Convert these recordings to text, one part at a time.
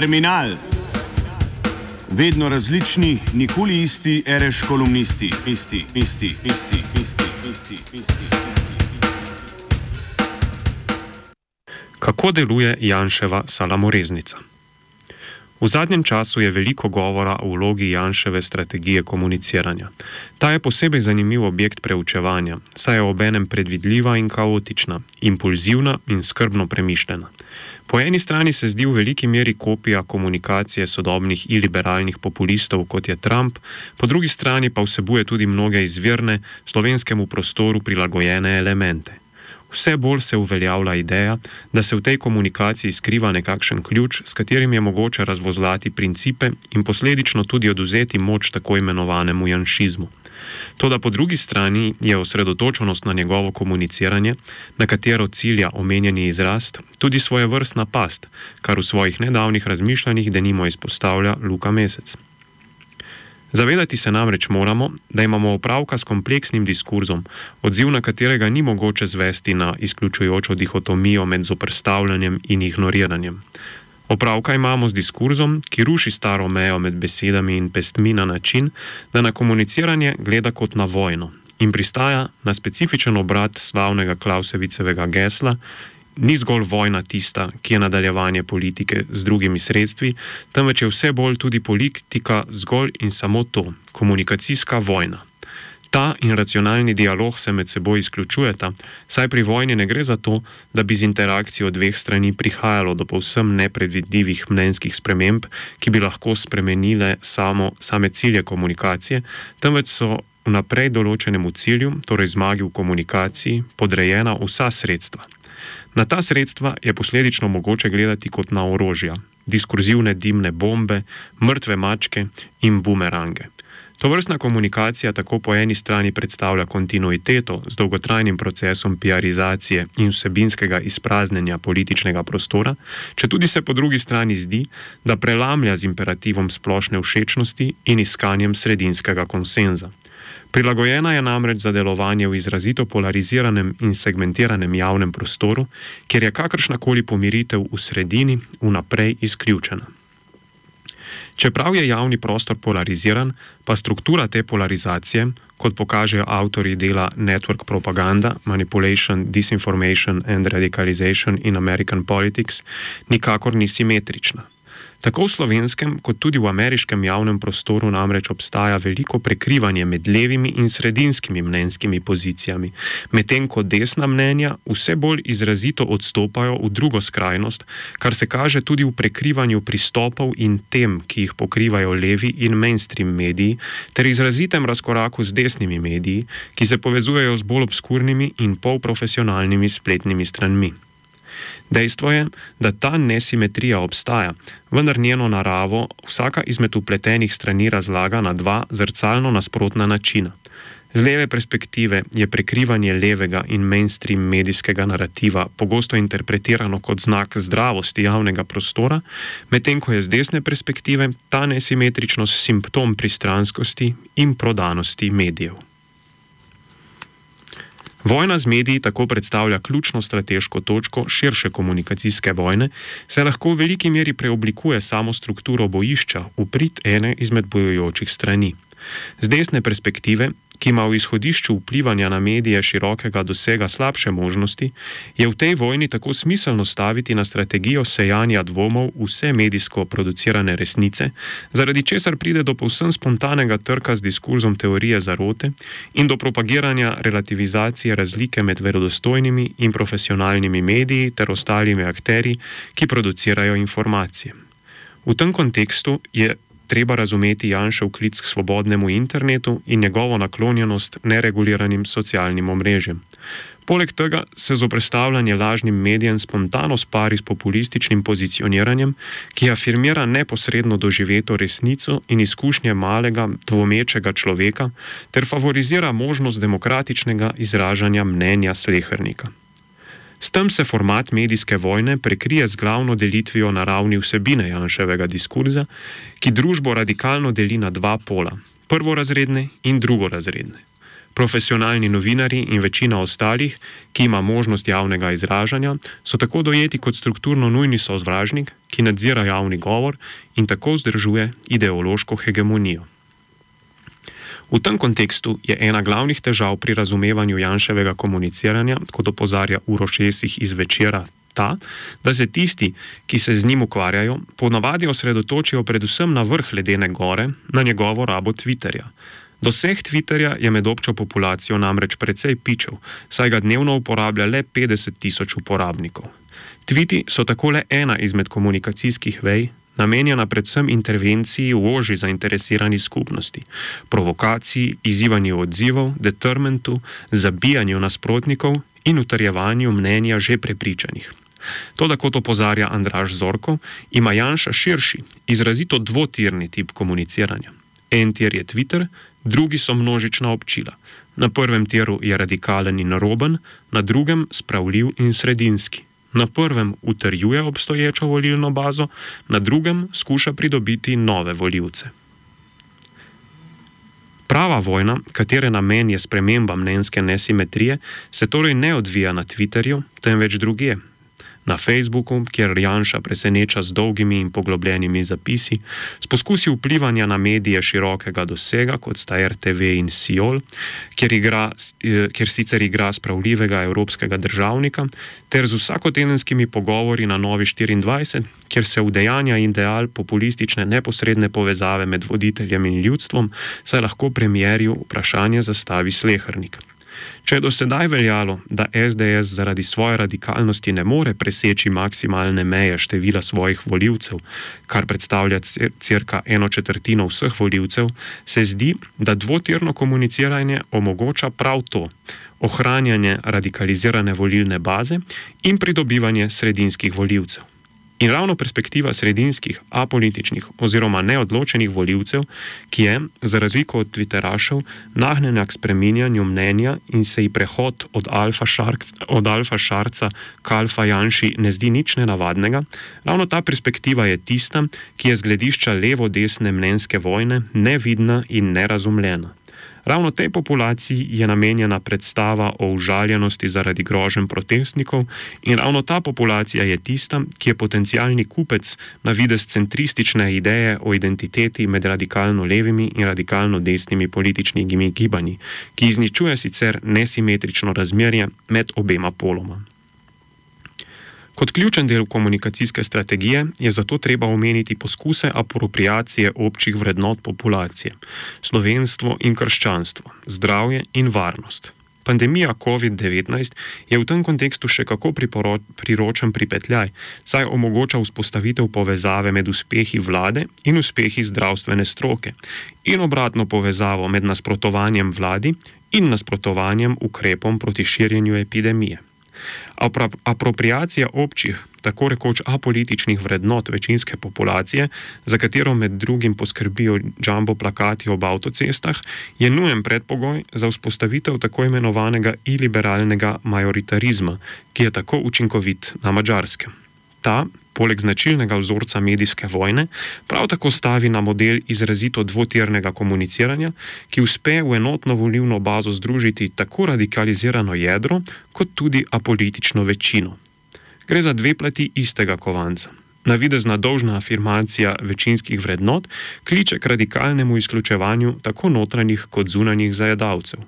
Terminal. Vedno različni, nikoli isti, reš kolumnisti, isti, isti, isti, isti, isti, isti. Kako deluje Janševa salamoreznica? V zadnjem času je veliko govora o vlogi Janševe strategije komuniciranja. Ta je posebej zanimiv objekt preučevanja, saj je obenem predvidljiva in kaotična, impulzivna in skrbno premišljena. Po eni strani se zdi v veliki meri kopija komunikacije sodobnih iliberalnih populistov, kot je Trump, po drugi strani pa vsebuje tudi mnoge izvirne, slovenskemu prostoru prilagojene elemente. Vse bolj se uveljavlja ideja, da se v tej komunikaciji skriva nekakšen ključ, s katerim je mogoče razvozlati principe in posledično tudi oduzeti moč tako imenovanemu janšizmu. Toda po drugi strani je osredotočenost na njegovo komuniciranje, na katero cilja omenjeni izrast, tudi svoje vrstna past, kar v svojih nedavnih razmišljanjih denimo izpostavlja Luka Mesec. Zavedati se namreč moramo, da imamo opravka s kompleksnim diskurzom, odziv na katerega ni mogoče zvesti na izključujočo dihotomijo med zoprstavljanjem in ignoriranjem. Opravka imamo z diskurzom, ki ruši staro mejo med besedami in pestmi na način, da na komuniciranje gleda kot na vojno in pristaja na specifičen obrat slavnega Klausevicevega gesla ni zgolj vojna tista, ki je nadaljevanje politike z drugimi sredstvi, temveč je vse bolj tudi politika zgolj in samo to - komunikacijska vojna. Ta in racionalni dialog se med seboj izključujeta, saj pri vojni ne gre za to, da bi z interakcijo dveh strani prihajalo do povsem nepredvidljivih mnenjskih sprememb, ki bi lahko spremenile samo, same cilje komunikacije, temveč so vnaprej določenemu cilju, torej zmagi v komunikaciji, podrejena vsa sredstva. Na ta sredstva je posledično mogoče gledati kot na orožja, diskurzivne dimne bombe, mrtve mačke in bumerange. To vrstna komunikacija tako po eni strani predstavlja kontinuiteto z dolgotrajnim procesom PR-izacije in vsebinskega izpraznjenja političnega prostora, če tudi se po drugi strani zdi, da prelamlja z imperativom splošne všečnosti in iskanjem sredinskega konsenza. Prilagojena je namreč za delovanje v izrazito polariziranem in segmentiranem javnem prostoru, kjer je kakršnakoli pomiritev v sredini vnaprej izključena. Čeprav je javni prostor polariziran, pa struktura te polarizacije, kot pokažejo avtori dela Network Propaganda, Manipulation, Disinformation and Radicalization in American Politics, nikakor ni simetrična. Tako v slovenskem, kot tudi v ameriškem javnem prostoru namreč obstaja veliko prekrivanje med levimi in sredinskimi mnenjskimi pozicijami, medtem ko desna mnenja vse bolj izrazito odstopajo v drugo skrajnost, kar se kaže tudi v prekrivanju pristopov in tem, ki jih pokrivajo levi in mainstream mediji, ter izrazitem razkoraku z desnimi mediji, ki se povezujejo z bolj obskurnimi in polprofesionalnimi spletnimi stranmi. Dejstvo je, da ta nesimetrija obstaja, vendar njeno naravo vsaka izmed upletenih strani razlaga na dva zrcalno nasprotna načina. Z leve perspektive je prekrivanje levega in mainstream medijskega narativa pogosto interpretirano kot znak zdravosti javnega prostora, medtem ko je z desne perspektive ta nesimetričnost simptom pristranskosti in prodanosti medijev. Vojna z mediji tako predstavlja ključno strateško točko širše komunikacijske vojne, saj lahko v veliki meri preoblikuje samo strukturo bojišča v prid ene izmed bojujočih strani. Z desne perspektive ki ima v izhodišču vplivanja na medije širokega dosega slabše možnosti, je v tej vojni tako smiselno staviti na strategijo sejanja dvomov vse medijsko producirane resnice, zaradi česar pride do povsem spontanega trka z diskurzom teorije zarote in do propagiranja relativizacije razlike med verodostojnimi in profesionalnimi mediji ter ostalimi akteri, ki producirajo informacije. V tem kontekstu je treba razumeti Janšev klic k svobodnemu internetu in njegovo naklonjenost nereguliranim socialnim omrežjem. Poleg tega se zoprestavljanje lažnim medijem spontano spari s populističnim pozicioniranjem, ki afirmira neposredno doživeto resnico in izkušnje malega, dvomečega človeka, ter favorizira možnost demokratičnega izražanja mnenja slehernika. S tem se format medijske vojne prekrije z glavno delitvijo na ravni vsebine Janševega diskurza, ki družbo radikalno deli na dva pola: prvorazredne in drugorazredne. Profesionalni novinari in večina ostalih, ki ima možnost javnega izražanja, so tako dojeti kot strukturno nujni sovražnik, ki nadzira javni govor in tako vzdržuje ideološko hegemonijo. V tem kontekstu je ena glavnih težav pri razumevanju Janševega komuniciranja, kot opozarja Uroš Jesih iz večera, ta, da se tisti, ki se z njim ukvarjajo, ponavadi osredotočijo predvsem na vrh ledene gore, na njegovo rabo Twitterja. Doseg Twitterja je med občo populacijo namreč precej pičev, saj ga dnevno uporablja le 50 tisoč uporabnikov. Tviti so tako le ena izmed komunikacijskih vej, namenjena predvsem intervenciji v oži zainteresirani skupnosti, provokaciji, izzivanju odzivov, determentu, zabijanju nasprotnikov in utrjevanju mnenja že prepričanih. To, da kot opozarja Andraš Zorko, ima Janša širši, izrazito dvotirni tip komuniciranja. En tir je Twitter, drugi so množična občila. Na prvem tiru je radikalen in naroben, na drugem spravljiv in sredinski na prvem utrjuje obstoječo volilno bazo, na drugem skuša pridobiti nove voljivce. Prava vojna, katere namen je sprememba mnenjske nesimetrije, se torej ne odvija na Twitterju, temveč drugje, na Facebooku, kjer Janša preseneča z dolgimi in poglobljenimi zapisi, s poskusi vplivanja na medije širokega dosega, kot sta RTV in Siol, kjer, igra, eh, kjer sicer igra spravljivega evropskega državnika, ter z vsakotedenskimi pogovori na Novi 24, kjer se udejanja ideal populistične neposredne povezave med voditeljem in ljudstvom, saj lahko premjerju vprašanje zastavi slehrnik. Če je do sedaj veljalo, da SDS zaradi svoje radikalnosti ne more preseči maksimalne meje števila svojih voljivcev, kar predstavlja crka eno četrtino vseh voljivcev, se zdi, da dvotirno komuniciranje omogoča prav to: ohranjanje radikalizirane volilne baze in pridobivanje sredinskih voljivcev. In ravno perspektiva sredinskih, apolitičnih oziroma neodločenih voljivcev, ki je, za razliko od Twitterašev, nahnjena k spreminjanju mnenja in se ji prehod od Alfa, Šark, od Alfa Šarca k Alfa Janši ne zdi nič nenavadnega, ravno ta perspektiva je tista, ki je z gledišča levo-desne mnenjske vojne nevidna in nerazumljena. Ravno tej populaciji je namenjena predstava o užaljenosti zaradi grožen protestnikov, in ravno ta populacija je tista, ki je potencijalni kupec na vides centristične ideje o identiteti med radikalno levimi in radikalno desnimi političnimi gibanji, ki izničuje sicer nesimetrično razmerje med obema poloma. Kot ključen del komunikacijske strategije je zato treba omeniti poskuse apropriacije občih vrednot populacije: slovenstvo in krščanstvo, zdravje in varnost. Pandemija COVID-19 je v tem kontekstu še kako priročen pripetljaj, saj omogoča vzpostavitev povezave med uspehi vlade in uspehi zdravstvene stroke in obratno povezavo med nasprotovanjem vladi in nasprotovanjem ukrepom proti širjenju epidemije. Apropriacija občih, tako rekoč apolitičnih vrednot večinske populacije, za katero med drugim poskrbijo jumbo plakati ob avtocestah, je nujen predpogoj za vzpostavitev tako imenovanega iliberalnega majoritarizma, ki je tako učinkovit na mačarskem. Ta, poleg značilnega vzorca medijske vojne, prav tako stavi na model izrazito dvotirnega komuniciranja, ki uspe v enotno volivno bazo združiti tako radikalizirano jedro, kot tudi apolitično večino. Gre za dve plati istega kovanca. Navidezna dolžna afirmacija večinskih vrednot kliče k radikalnemu izključevanju tako notranjih kot zunanjih zajedavcev.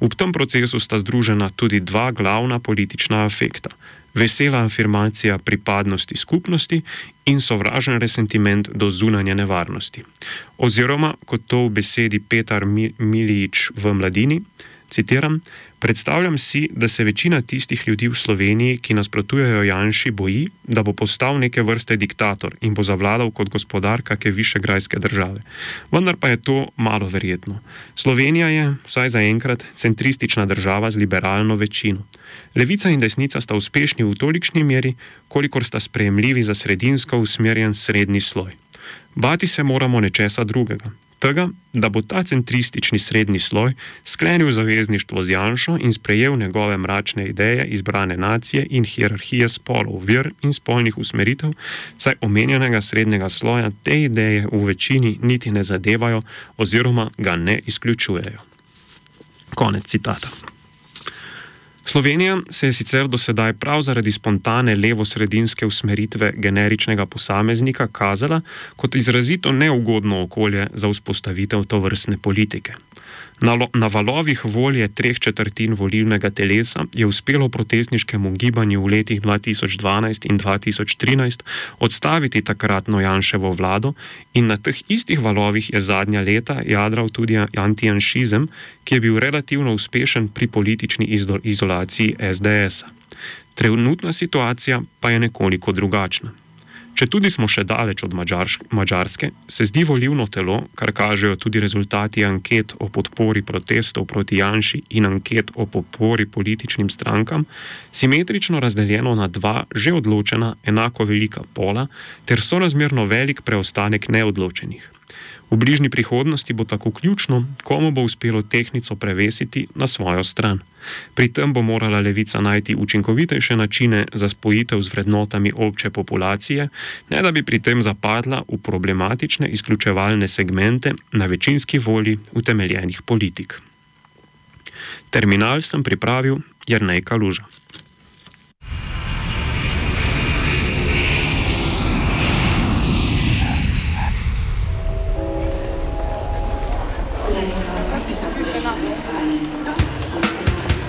V tem procesu sta združena tudi dva glavna politična afekta: vesela afirmacija pripadnosti skupnosti in sovražen resentiment do zunanje nevarnosti. Oziroma, kot to v besedi Petar Milič v mladini, citiram, Predstavljam si, da se večina tistih ljudi v Sloveniji, ki nasprotujejo Janši, boji, da bo postal neke vrste diktator in bo zavladal kot gospodar kakšne višegrajske države. Vendar pa je to malo verjetno. Slovenija je, vsaj zaenkrat, centristična država z liberalno večino. Levica in desnica sta uspešni v tolikšni meri, kolikor sta sprejemljivi za sredinsko usmerjen srednji sloj. Bati se moramo nečesa drugega tega, da bo ta centristični srednji sloj sklenil zavezništvo z Janšo in sprejel njegove mračne ideje izbrane nacije in hierarhije spolov, vir in spolnih usmeritev, saj omenjenega srednjega sloja te ideje v večini niti ne zadevajo oziroma ga ne izključujejo. Konec citata. Slovenija se je sicer do sedaj prav zaradi spontane levo-sredinske usmeritve generičnega posameznika kazala kot izrazito neugodno okolje za vzpostavitev to vrstne politike. Na, na valovih volje treh četrtin volilnega telesa je uspelo protestniškemu gibanju v letih 2012 in 2013 odstaviti takratno Janševo vlado in na teh istih valovih je zadnja leta jadral tudi antijanšizem, ki je bil relativno uspešen pri politični izolaciji SDS. Trenutna situacija pa je nekoliko drugačna. Če tudi smo še daleč od Mačarske, se zdi volivno telo, kar kažejo tudi rezultati anket o podpori protestov proti Janši in anket o podpori političnim strankam, simetrično razdeljeno na dva že odločena, enako velika pola ter sorazmerno velik preostanek neodločenih. V bližnji prihodnosti bo tako ključno, komu bo uspelo tehnico prevesiti na svojo stran. Pri tem bo morala levica najti učinkovitejše načine za spojitev z vrednotami obče populacije, ne da bi pri tem zapadla v problematične izključevalne segmente na večinski volji utemeljenih politik. Terminal sem pripravil Jrnej Kaluža.